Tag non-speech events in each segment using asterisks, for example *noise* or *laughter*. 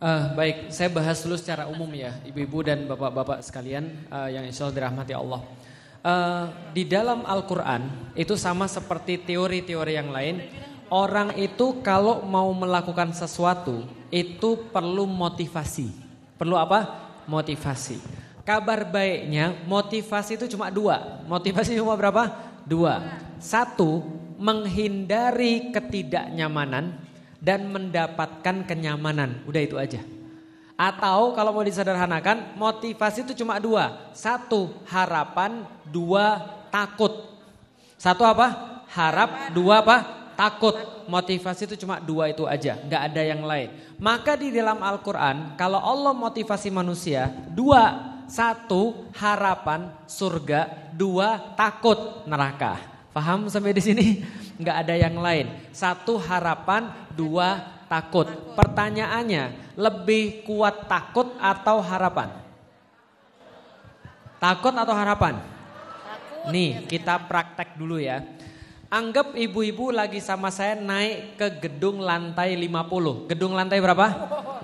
Uh, baik, saya bahas dulu secara umum ya, ibu-ibu dan bapak-bapak sekalian uh, yang insya Allah dirahmati Allah. Uh, di dalam Al-Quran itu sama seperti teori-teori yang lain, orang itu kalau mau melakukan sesuatu itu perlu motivasi. Perlu apa? Motivasi. Kabar baiknya motivasi itu cuma dua. Motivasi cuma berapa? Dua. Satu, menghindari ketidaknyamanan dan mendapatkan kenyamanan. Udah itu aja. Atau kalau mau disederhanakan, motivasi itu cuma dua. Satu, harapan. Dua, takut. Satu apa? Harap. Dua apa? Takut. Motivasi itu cuma dua itu aja. Nggak ada yang lain. Maka di dalam Al-Quran, kalau Allah motivasi manusia, dua. Satu, harapan surga. Dua, takut neraka. Paham sampai di sini? nggak ada yang lain. Satu harapan, dua takut. Pertanyaannya, lebih kuat takut atau harapan? Takut atau harapan? Nih, kita praktek dulu ya. Anggap ibu-ibu lagi sama saya naik ke gedung lantai 50. Gedung lantai berapa?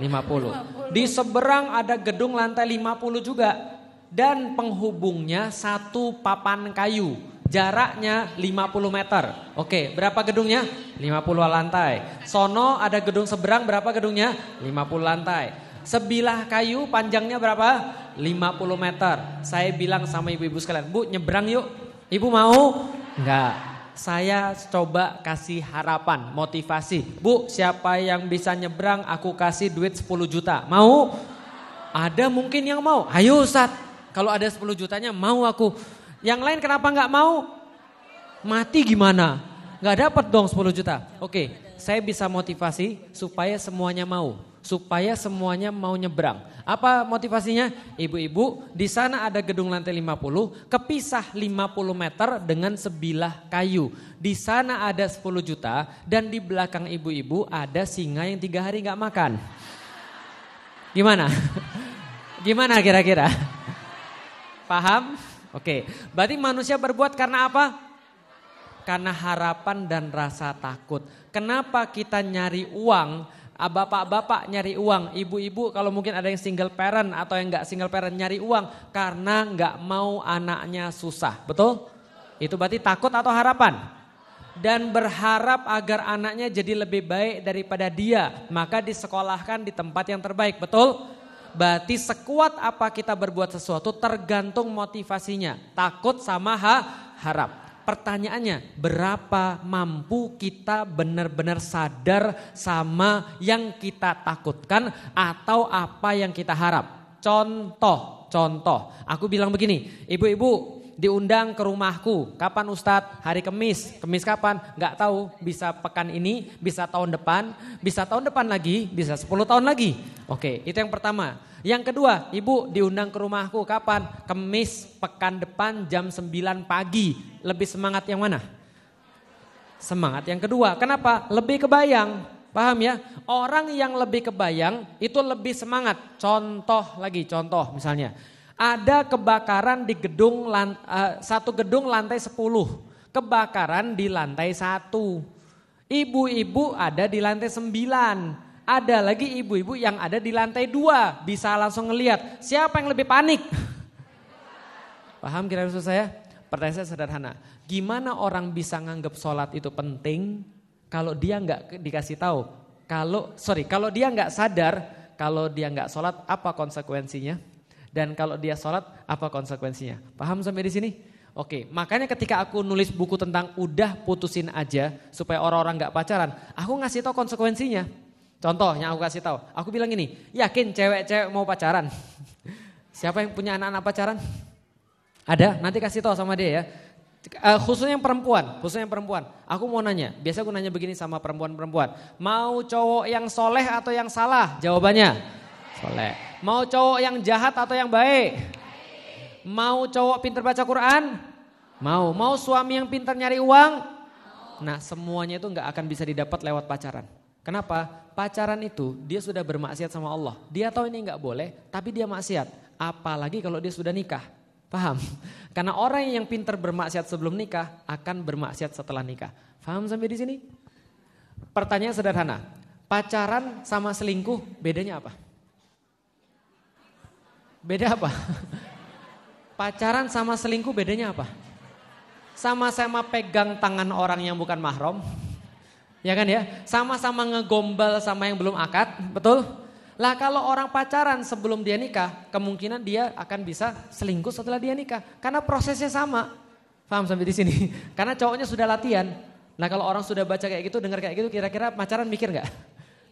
50. Di seberang ada gedung lantai 50 juga. Dan penghubungnya satu papan kayu Jaraknya 50 meter. Oke, berapa gedungnya? 50 lantai. Sono ada gedung seberang berapa gedungnya? 50 lantai. Sebilah kayu panjangnya berapa? 50 meter. Saya bilang sama ibu-ibu sekalian, Bu nyebrang yuk. Ibu mau? Enggak. Saya coba kasih harapan, motivasi. Bu siapa yang bisa nyebrang aku kasih duit 10 juta. Mau? Ada mungkin yang mau. Ayo Ustaz. Kalau ada 10 jutanya mau aku. Yang lain kenapa nggak mau? Mati gimana? Nggak dapat dong 10 juta. Oke, saya bisa motivasi supaya semuanya mau. Supaya semuanya mau nyebrang. Apa motivasinya? Ibu-ibu, di sana ada gedung lantai 50, kepisah 50 meter dengan sebilah kayu. Di sana ada 10 juta dan di belakang ibu-ibu ada singa yang tiga hari nggak makan. Gimana? *laughs* Gimana kira-kira? Paham? Oke, berarti manusia berbuat karena apa? Karena harapan dan rasa takut. Kenapa kita nyari uang? Ah, bapak-bapak nyari uang, ibu-ibu kalau mungkin ada yang single parent atau yang nggak single parent nyari uang karena nggak mau anaknya susah, betul? Itu berarti takut atau harapan? Dan berharap agar anaknya jadi lebih baik daripada dia, maka disekolahkan di tempat yang terbaik, betul? Berarti sekuat apa kita berbuat sesuatu tergantung motivasinya. Takut sama ha, harap. Pertanyaannya, berapa mampu kita benar-benar sadar sama yang kita takutkan atau apa yang kita harap? Contoh, contoh. Aku bilang begini, ibu-ibu diundang ke rumahku. Kapan Ustadz? Hari Kemis. Kemis kapan? Gak tahu. Bisa pekan ini, bisa tahun depan, bisa tahun depan lagi, bisa 10 tahun lagi. Oke, itu yang pertama. Yang kedua, ibu diundang ke rumahku kapan? Kemis pekan depan jam 9 pagi. Lebih semangat yang mana? Semangat yang kedua. Kenapa? Lebih kebayang. Paham ya? Orang yang lebih kebayang itu lebih semangat. Contoh lagi, contoh misalnya ada kebakaran di gedung uh, satu gedung lantai 10. Kebakaran di lantai satu. Ibu-ibu ada di lantai 9. Ada lagi ibu-ibu yang ada di lantai 2. Bisa langsung ngelihat siapa yang lebih panik. *laughs* Paham kira-kira saya? Pertanyaan saya sederhana. Gimana orang bisa nganggap sholat itu penting kalau dia nggak dikasih tahu? Kalau sorry, kalau dia nggak sadar, kalau dia nggak sholat apa konsekuensinya? Dan kalau dia sholat, apa konsekuensinya? Paham sampai di sini? Oke, makanya ketika aku nulis buku tentang udah putusin aja supaya orang-orang nggak pacaran, aku ngasih tahu konsekuensinya. Contoh yang aku kasih tahu, aku bilang ini, yakin cewek-cewek mau pacaran? *laughs* Siapa yang punya anak-anak pacaran? Ada, nanti kasih tahu sama dia ya. Uh, khususnya yang perempuan, khususnya yang perempuan. Aku mau nanya, biasa aku nanya begini sama perempuan-perempuan. Mau cowok yang soleh atau yang salah? Jawabannya, soleh. Mau cowok yang jahat atau yang baik? Mau cowok pinter baca Quran? Mau. Mau suami yang pinter nyari uang? Nah semuanya itu nggak akan bisa didapat lewat pacaran. Kenapa? Pacaran itu dia sudah bermaksiat sama Allah. Dia tahu ini nggak boleh, tapi dia maksiat. Apalagi kalau dia sudah nikah. Paham? *laughs* Karena orang yang pinter bermaksiat sebelum nikah akan bermaksiat setelah nikah. Paham sampai di sini? Pertanyaan sederhana. Pacaran sama selingkuh bedanya apa? Beda apa? Pacaran sama selingkuh bedanya apa? Sama-sama pegang tangan orang yang bukan mahram. Ya kan ya? Sama-sama ngegombal sama yang belum akad, betul? Lah kalau orang pacaran sebelum dia nikah, kemungkinan dia akan bisa selingkuh setelah dia nikah. Karena prosesnya sama. Paham sampai di sini? *laughs* Karena cowoknya sudah latihan. Nah kalau orang sudah baca kayak gitu, dengar kayak gitu, kira-kira pacaran mikir nggak?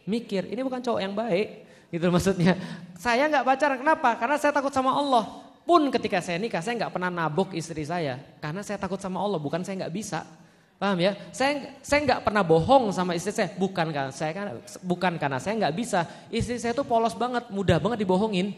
Mikir, ini bukan cowok yang baik. Gitu maksudnya. Saya nggak pacaran, kenapa? Karena saya takut sama Allah. Pun ketika saya nikah, saya nggak pernah nabuk istri saya. Karena saya takut sama Allah, bukan saya nggak bisa. Paham ya? Saya saya nggak pernah bohong sama istri saya, bukan karena saya kan bukan karena saya nggak bisa. Istri saya tuh polos banget, mudah banget dibohongin.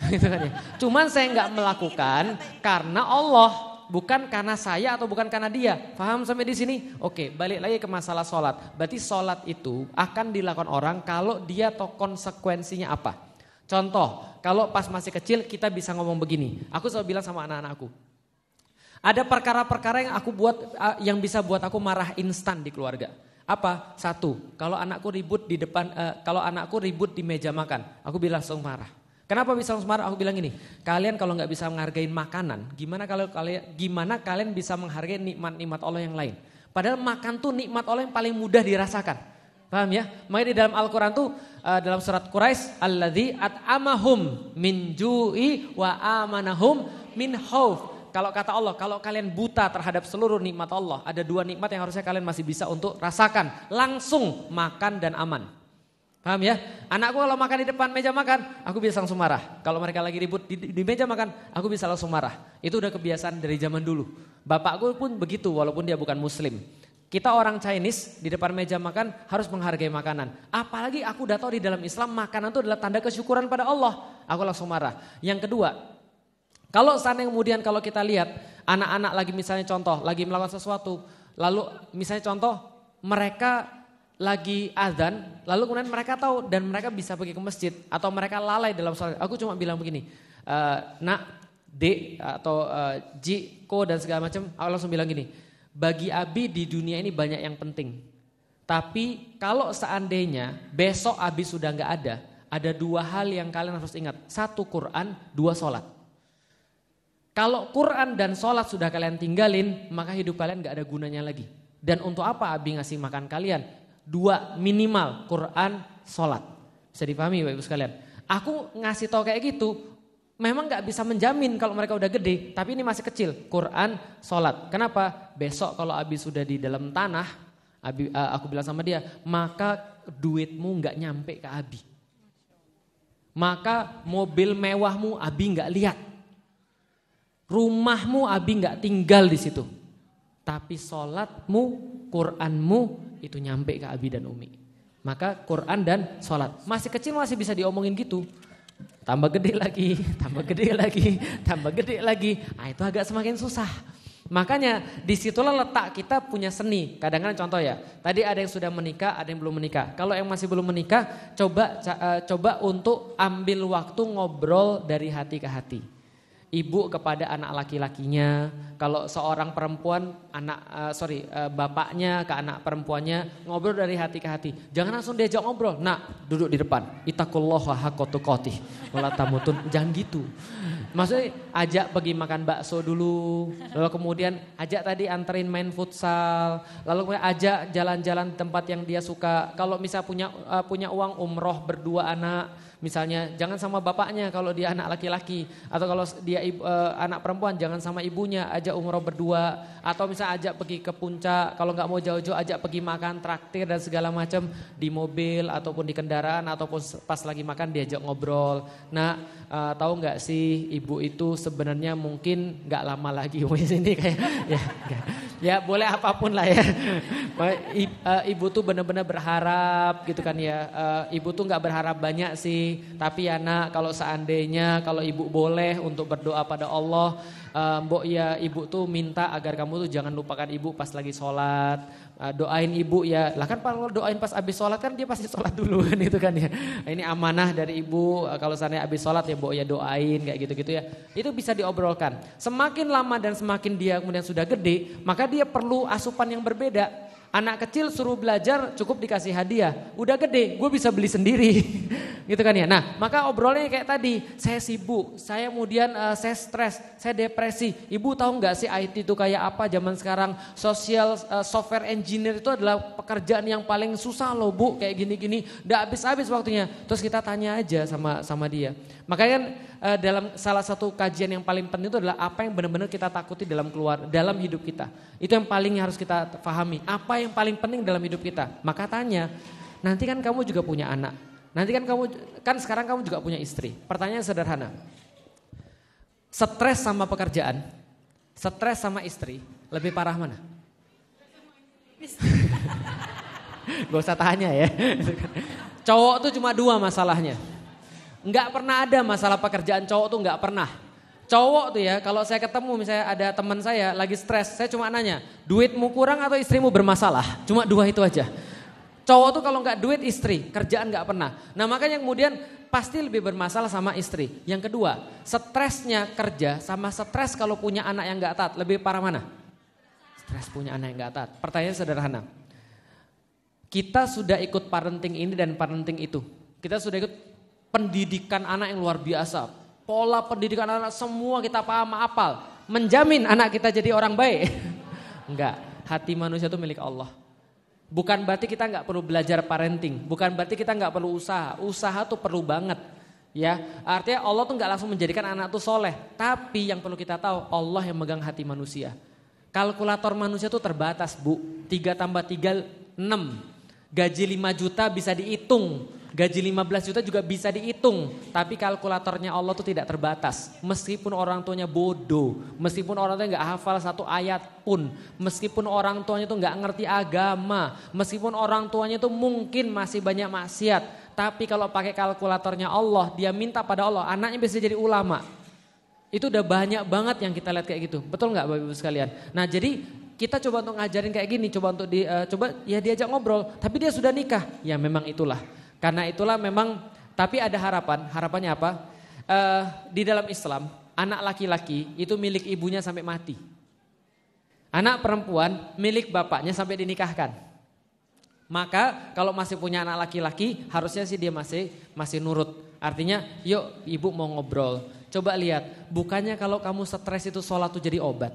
*laughs* gitu kan ya. Cuman saya nggak melakukan karena Allah, bukan karena saya atau bukan karena dia. Paham sampai di sini? Oke, balik lagi ke masalah sholat. Berarti sholat itu akan dilakukan orang kalau dia tahu konsekuensinya apa. Contoh, kalau pas masih kecil kita bisa ngomong begini. Aku selalu bilang sama anak-anakku, ada perkara-perkara yang aku buat yang bisa buat aku marah instan di keluarga. Apa? Satu, kalau anakku ribut di depan uh, kalau anakku ribut di meja makan, aku bilang langsung marah. Kenapa bisa langsung marah? Aku bilang gini, kalian kalau nggak bisa menghargai makanan, gimana kalau kalian gimana kalian bisa menghargai nikmat-nikmat Allah yang lain? Padahal makan tuh nikmat Allah yang paling mudah dirasakan. Paham ya? Makanya di dalam Al-Quran tuh uh, dalam surat Quraisy alladzi at'amahum min ju'i wa amanahum min khauf. Kalau kata Allah, kalau kalian buta terhadap seluruh nikmat Allah, ada dua nikmat yang harusnya kalian masih bisa untuk rasakan. Langsung makan dan aman. Paham ya? Anakku kalau makan di depan meja makan, aku bisa langsung marah. Kalau mereka lagi ribut di, di meja makan, aku bisa langsung marah. Itu udah kebiasaan dari zaman dulu. Bapakku pun begitu walaupun dia bukan muslim. Kita orang Chinese di depan meja makan harus menghargai makanan. Apalagi aku udah tahu di dalam Islam makanan itu adalah tanda kesyukuran pada Allah. Aku langsung marah. Yang kedua, kalau sana kemudian kalau kita lihat anak-anak lagi misalnya contoh lagi melakukan sesuatu, lalu misalnya contoh mereka lagi azan, lalu kemudian mereka tahu dan mereka bisa pergi ke masjid atau mereka lalai dalam sholat. Aku cuma bilang begini, e, nak, D atau uh, J, Ko dan segala macam, aku langsung bilang gini, bagi Abi di dunia ini banyak yang penting. Tapi kalau seandainya besok Abi sudah nggak ada, ada dua hal yang kalian harus ingat. Satu Quran, dua sholat. Kalau Quran dan sholat sudah kalian tinggalin, maka hidup kalian gak ada gunanya lagi. Dan untuk apa Abi ngasih makan kalian? Dua minimal, Quran, sholat. Bisa dipahami Bapak Ibu sekalian. Aku ngasih tau kayak gitu, memang gak bisa menjamin kalau mereka udah gede, tapi ini masih kecil. Quran, sholat. Kenapa? Besok kalau Abi sudah di dalam tanah, Abi, uh, aku bilang sama dia, maka duitmu gak nyampe ke Abi. Maka mobil mewahmu Abi gak lihat. Rumahmu Abi nggak tinggal di situ. Tapi sholatmu, Quranmu itu nyampe ke Abi dan Umi. Maka Quran dan sholat. Masih kecil masih bisa diomongin gitu. Tambah gede lagi, *laughs* tambah gede lagi, *laughs* tambah gede lagi. Nah itu agak semakin susah. Makanya di situlah letak kita punya seni. Kadang-kadang contoh ya, tadi ada yang sudah menikah, ada yang belum menikah. Kalau yang masih belum menikah, coba uh, coba untuk ambil waktu ngobrol dari hati ke hati ibu kepada anak laki-lakinya, kalau seorang perempuan anak uh, sorry uh, bapaknya ke anak perempuannya ngobrol dari hati ke hati. Jangan langsung diajak ngobrol. Nak, duduk di depan. Itaqullaha haqqa tuqatih. Wala tamutun. Jangan gitu. Maksudnya ajak pergi makan bakso dulu, lalu kemudian ajak tadi anterin main futsal, lalu kemudian ajak jalan-jalan tempat yang dia suka. Kalau misal punya uh, punya uang umroh berdua anak, misalnya jangan sama bapaknya kalau dia anak laki-laki. Atau kalau dia uh, anak perempuan jangan sama ibunya, ajak umroh berdua. Atau misal ajak pergi ke puncak, kalau nggak mau jauh-jauh ajak pergi makan traktir dan segala macam di mobil ataupun di kendaraan. Ataupun pas lagi makan diajak ngobrol. Nah, uh, tahu nggak sih ibu itu sebenarnya mungkin nggak lama lagi *laughs* di sini kayak ya, ya boleh apa pun lah ya. Eh, ibu tuh benar-benar berharap gitu kan ya. Eh, ibu tuh nggak berharap banyak sih, tapi ya nak kalau seandainya kalau ibu boleh untuk berdoa pada Allah uh, Mbok ya ibu tuh minta agar kamu tuh jangan lupakan ibu pas lagi sholat. Uh, doain ibu ya. Lah kan kalau doain pas habis sholat kan dia pasti sholat dulu kan *laughs* itu kan ya. Ini amanah dari ibu. Uh, kalau sana habis sholat ya Mbok ya doain kayak gitu-gitu ya. Itu bisa diobrolkan. Semakin lama dan semakin dia kemudian sudah gede, maka dia perlu asupan yang berbeda. Anak kecil suruh belajar cukup dikasih hadiah. Udah gede, gue bisa beli sendiri. *laughs* gitu kan ya. Nah, maka obrolnya kayak tadi, saya sibuk, saya kemudian uh, saya stres, saya depresi. Ibu tahu nggak sih IT itu kayak apa zaman sekarang? Social uh, software engineer itu adalah pekerjaan yang paling susah loh bu, kayak gini-gini. Udah habis-habis waktunya. Terus kita tanya aja sama sama dia. Makanya kan uh, dalam salah satu kajian yang paling penting itu adalah apa yang benar-benar kita takuti dalam keluar dalam hidup kita. Itu yang paling harus kita pahami. Apa yang paling penting dalam hidup kita? Maka tanya, nanti kan kamu juga punya anak. Nanti kan kamu kan sekarang kamu juga punya istri. Pertanyaan sederhana. Stres sama pekerjaan, stres sama istri, lebih parah mana? *laughs* Gak usah tanya ya. Cowok tuh cuma dua masalahnya. Enggak pernah ada masalah pekerjaan cowok tuh enggak pernah. Cowok tuh ya, kalau saya ketemu misalnya ada teman saya lagi stres, saya cuma nanya, duitmu kurang atau istrimu bermasalah? Cuma dua itu aja. Cowok tuh kalau nggak duit istri, kerjaan nggak pernah. Nah makanya kemudian pasti lebih bermasalah sama istri. Yang kedua, stresnya kerja sama stres kalau punya anak yang nggak taat, lebih parah mana? Stres punya anak yang nggak taat. Pertanyaan sederhana. Kita sudah ikut parenting ini dan parenting itu. Kita sudah ikut pendidikan anak yang luar biasa pola pendidikan anak semua kita paham apal. Menjamin anak kita jadi orang baik. *laughs* Enggak, hati manusia itu milik Allah. Bukan berarti kita nggak perlu belajar parenting, bukan berarti kita nggak perlu usaha. Usaha tuh perlu banget. Ya, artinya Allah tuh nggak langsung menjadikan anak tuh soleh, tapi yang perlu kita tahu Allah yang megang hati manusia. Kalkulator manusia tuh terbatas bu, 3 tambah 3 6. Gaji 5 juta bisa dihitung, Gaji 15 juta juga bisa dihitung, tapi kalkulatornya Allah tuh tidak terbatas. Meskipun orang tuanya bodoh, meskipun orang tuanya nggak hafal satu ayat pun, meskipun orang tuanya tuh nggak ngerti agama, meskipun orang tuanya tuh mungkin masih banyak maksiat, tapi kalau pakai kalkulatornya Allah, dia minta pada Allah, anaknya bisa jadi ulama. Itu udah banyak banget yang kita lihat kayak gitu. Betul nggak Bapak Ibu sekalian? Nah, jadi kita coba untuk ngajarin kayak gini, coba untuk di, uh, coba ya diajak ngobrol, tapi dia sudah nikah. Ya memang itulah. Karena itulah memang, tapi ada harapan. Harapannya apa? Uh, di dalam Islam, anak laki-laki itu milik ibunya sampai mati. Anak perempuan milik bapaknya sampai dinikahkan. Maka kalau masih punya anak laki-laki, harusnya sih dia masih masih nurut. Artinya, yuk ibu mau ngobrol. Coba lihat, bukannya kalau kamu stres itu sholat tuh jadi obat.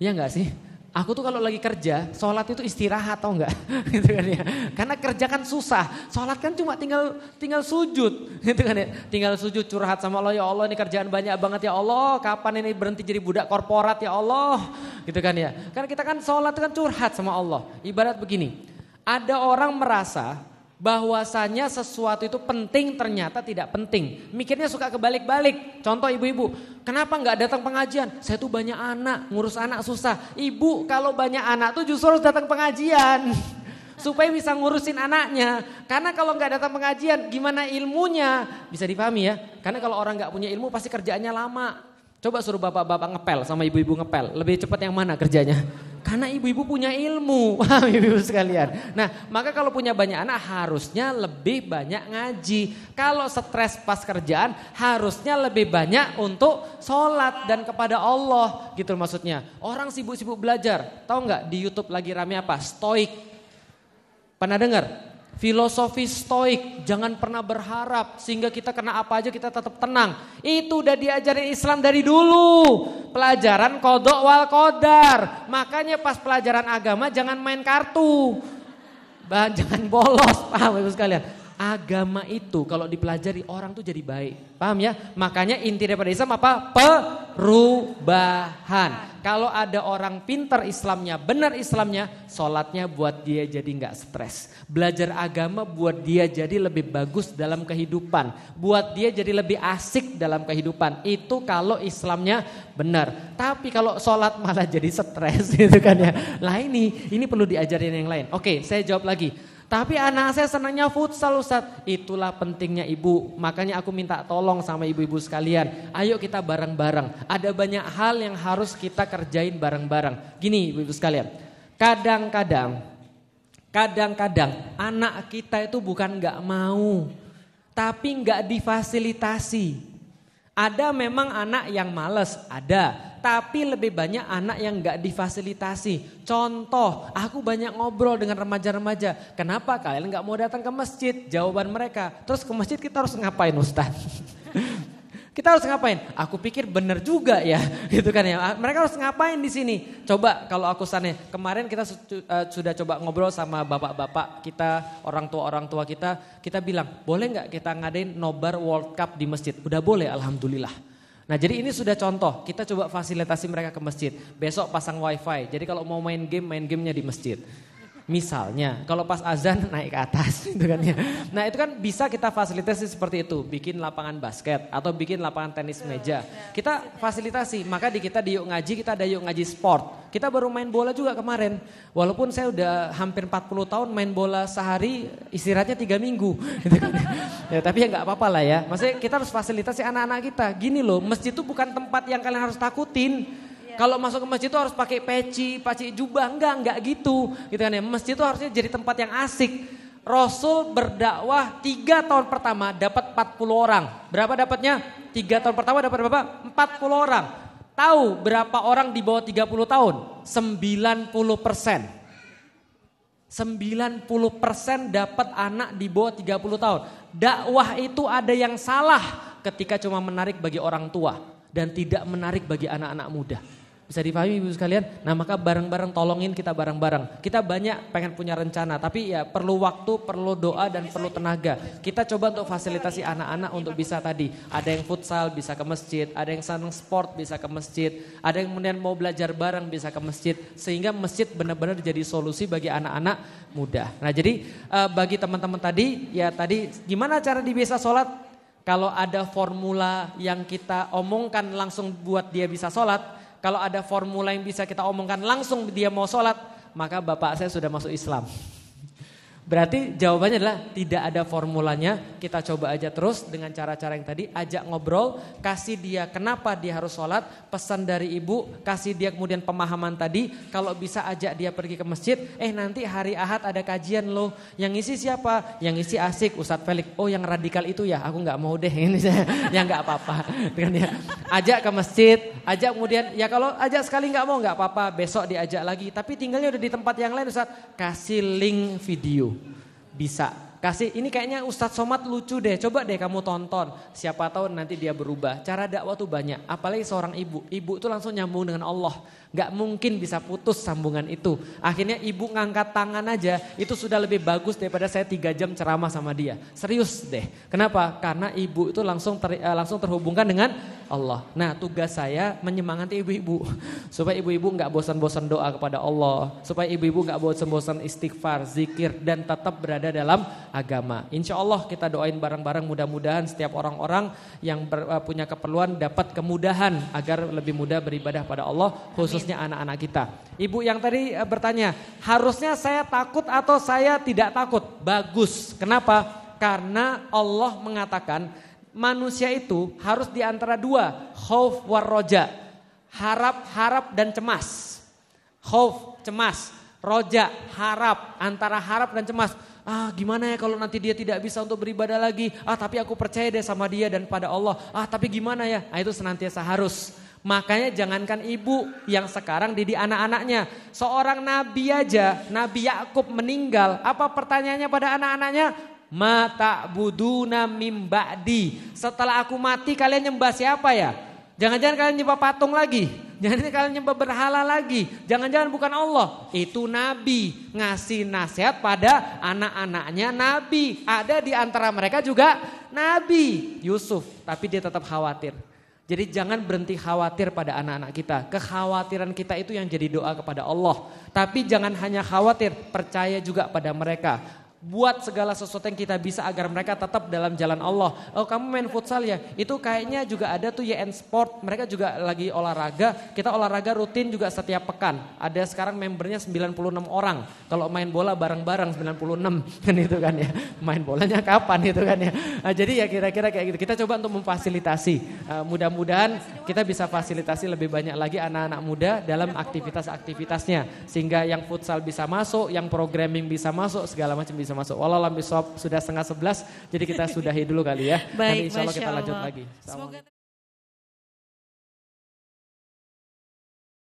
Iya enggak sih? Aku tuh kalau lagi kerja, sholat itu istirahat tau enggak? *laughs* gitu kan ya. Karena kerja kan susah, sholat kan cuma tinggal tinggal sujud, *laughs* gitu kan ya. Tinggal sujud curhat sama Allah, ya Allah ini kerjaan banyak banget ya Allah, kapan ini berhenti jadi budak korporat ya Allah, gitu kan ya. Karena kita kan sholat kan curhat sama Allah. Ibarat begini, ada orang merasa bahwasanya sesuatu itu penting ternyata tidak penting. Mikirnya suka kebalik-balik. Contoh ibu-ibu, kenapa nggak datang pengajian? Saya tuh banyak anak, ngurus anak susah. Ibu kalau banyak anak tuh justru harus datang pengajian. *laughs* Supaya bisa ngurusin anaknya. Karena kalau nggak datang pengajian, gimana ilmunya? Bisa dipahami ya. Karena kalau orang nggak punya ilmu pasti kerjaannya lama. Coba suruh bapak-bapak ngepel sama ibu-ibu ngepel. Lebih cepat yang mana kerjanya? Karena ibu-ibu punya ilmu, *laughs* ibu-ibu sekalian. Nah, maka kalau punya banyak anak harusnya lebih banyak ngaji. Kalau stres pas kerjaan harusnya lebih banyak untuk sholat dan kepada Allah gitu maksudnya. Orang sibuk-sibuk belajar, tahu nggak di YouTube lagi rame apa? Stoik. Pernah dengar? Filosofi stoik, jangan pernah berharap sehingga kita kena apa aja kita tetap tenang. Itu udah diajarin Islam dari dulu. Pelajaran kodok wal kodar. Makanya pas pelajaran agama jangan main kartu. *laughs* Jangan bolos, paham ibu sekalian. Agama itu kalau dipelajari orang tuh jadi baik. Paham ya? Makanya inti daripada Islam apa? Perubahan. Kalau ada orang pinter Islamnya, benar Islamnya, sholatnya buat dia jadi nggak stres. Belajar agama buat dia jadi lebih bagus dalam kehidupan. Buat dia jadi lebih asik dalam kehidupan. Itu kalau Islamnya benar. Tapi kalau sholat malah *laughs* jadi stres gitu kan ya. Lah ini, ini perlu diajarin yang lain. Oke, saya jawab lagi. Tapi anak saya senangnya futsal Ustaz. Itulah pentingnya ibu. Makanya aku minta tolong sama ibu-ibu sekalian. Ayo kita bareng-bareng. Ada banyak hal yang harus kita kerjain bareng-bareng. Gini ibu-ibu sekalian. Kadang-kadang, kadang-kadang anak kita itu bukan gak mau. Tapi gak difasilitasi. Ada memang anak yang males, ada. Tapi lebih banyak anak yang nggak difasilitasi. Contoh, aku banyak ngobrol dengan remaja-remaja. Kenapa kalian nggak mau datang ke masjid? Jawaban mereka. Terus ke masjid kita harus ngapain Ustaz? *laughs* Kita harus ngapain? Aku pikir benar juga ya, *laughs* gitu kan ya. Mereka harus ngapain di sini? Coba kalau aku sana kemarin kita uh, sudah coba ngobrol sama bapak-bapak kita, orang tua orang tua kita, kita bilang boleh nggak kita ngadain nobar World Cup di masjid? Udah boleh, alhamdulillah. Nah jadi ini sudah contoh, kita coba fasilitasi mereka ke masjid. Besok pasang wifi, jadi kalau mau main game, main gamenya di masjid. Misalnya, kalau pas azan naik ke atas *laughs* gitu kan ya. Nah, itu kan bisa kita fasilitasi seperti itu, bikin lapangan basket atau bikin lapangan tenis meja. Kita fasilitasi, maka di kita di yuk ngaji kita ada yuk ngaji sport. Kita baru main bola juga kemarin. Walaupun saya udah hampir 40 tahun main bola sehari, istirahatnya tiga minggu *laughs* gitu kan. Ya, tapi ya nggak apa-apa lah ya. Maksudnya kita harus fasilitasi anak-anak kita. Gini loh, masjid itu bukan tempat yang kalian harus takutin. Kalau masuk ke masjid itu harus pakai peci, pakai jubah, enggak, enggak gitu. Gitu kan ya. Masjid itu harusnya jadi tempat yang asik. Rasul berdakwah tiga tahun pertama dapat 40 orang. Berapa dapatnya? Tiga tahun pertama dapat berapa? 40 orang. Tahu berapa orang di bawah 30 tahun? 90 persen. 90 persen dapat anak di bawah 30 tahun. Dakwah itu ada yang salah ketika cuma menarik bagi orang tua dan tidak menarik bagi anak-anak muda. Bisa dipahami ibu sekalian? Nah maka bareng-bareng tolongin kita bareng-bareng. Kita banyak pengen punya rencana tapi ya perlu waktu, perlu doa dan perlu tenaga. Kita coba untuk fasilitasi anak-anak untuk bisa tadi. Ada yang futsal bisa ke masjid, ada yang senang sport bisa ke masjid, ada yang kemudian mau belajar bareng bisa ke masjid. Sehingga masjid benar-benar jadi solusi bagi anak-anak muda. Nah jadi uh, bagi teman-teman tadi ya tadi gimana cara di bisa sholat? Kalau ada formula yang kita omongkan langsung buat dia bisa sholat, kalau ada formula yang bisa kita omongkan langsung dia mau sholat, maka bapak saya sudah masuk Islam. Berarti jawabannya adalah tidak ada formulanya, kita coba aja terus dengan cara-cara yang tadi, ajak ngobrol, kasih dia kenapa dia harus sholat, pesan dari ibu, kasih dia kemudian pemahaman tadi, kalau bisa ajak dia pergi ke masjid, eh nanti hari ahad ada kajian loh, yang isi siapa? Yang isi asik, Ustadz Felix, oh yang radikal itu ya, aku nggak mau deh, ini. *laughs* Yang nggak apa-apa. Dengan ya, ajak ke masjid, ajak kemudian, ya kalau ajak sekali nggak mau nggak apa-apa, besok diajak lagi, tapi tinggalnya udah di tempat yang lain Ustadz, kasih link video bisa. Kasih ini kayaknya Ustadz Somad lucu deh, coba deh kamu tonton. Siapa tahu nanti dia berubah. Cara dakwah tuh banyak, apalagi seorang ibu. Ibu tuh langsung nyambung dengan Allah. Gak mungkin bisa putus sambungan itu. Akhirnya ibu ngangkat tangan aja itu sudah lebih bagus daripada saya tiga jam ceramah sama dia. Serius deh. Kenapa? Karena ibu itu langsung ter, uh, langsung terhubungkan dengan Allah. Nah tugas saya menyemangati ibu-ibu. *laughs* Supaya ibu-ibu gak bosan-bosan doa kepada Allah. Supaya ibu-ibu gak bosan-bosan istighfar, zikir dan tetap berada dalam agama. Insya Allah kita doain bareng-bareng mudah-mudahan setiap orang-orang yang ber, uh, punya keperluan dapat kemudahan agar lebih mudah beribadah pada Allah khusus khususnya anak-anak kita. Ibu yang tadi eh, bertanya, harusnya saya takut atau saya tidak takut? Bagus. Kenapa? Karena Allah mengatakan manusia itu harus di antara dua, khauf war roja. Harap, harap dan cemas. Khauf, cemas. Roja, harap, antara harap dan cemas. Ah gimana ya kalau nanti dia tidak bisa untuk beribadah lagi. Ah tapi aku percaya deh sama dia dan pada Allah. Ah tapi gimana ya? Ah, itu senantiasa harus. Makanya jangankan ibu yang sekarang didik anak-anaknya. Seorang nabi aja, Nabi Yakub meninggal. Apa pertanyaannya pada anak-anaknya? Mata buduna mimba'di. Setelah aku mati kalian nyembah siapa ya? Jangan-jangan kalian nyembah patung lagi. Jangan-jangan kalian nyembah berhala lagi. Jangan-jangan bukan Allah. Itu nabi. Ngasih nasihat pada anak-anaknya nabi. Ada di antara mereka juga nabi. Yusuf. Tapi dia tetap khawatir. Jadi jangan berhenti khawatir pada anak-anak kita. Kekhawatiran kita itu yang jadi doa kepada Allah. Tapi jangan hanya khawatir, percaya juga pada mereka buat segala sesuatu yang kita bisa agar mereka tetap dalam jalan Allah. Oh kamu main futsal ya? Itu kayaknya juga ada tuh YN Sport. Mereka juga lagi olahraga. Kita olahraga rutin juga setiap pekan. Ada sekarang membernya 96 orang. Kalau main bola bareng-bareng 96 *laughs* kan itu kan ya. Main bolanya kapan itu kan ya. Nah, jadi ya kira-kira kayak gitu. Kita coba untuk memfasilitasi. Uh, mudah-mudahan kita bisa fasilitasi lebih banyak lagi anak-anak muda dalam aktivitas-aktivitasnya. Sehingga yang futsal bisa masuk, yang programming bisa masuk, segala macam bisa bisa masuk. Walau sudah setengah sebelas, jadi kita sudahi dulu kali ya. Baik, Nanti insya Allah kita lanjut lagi. Semoga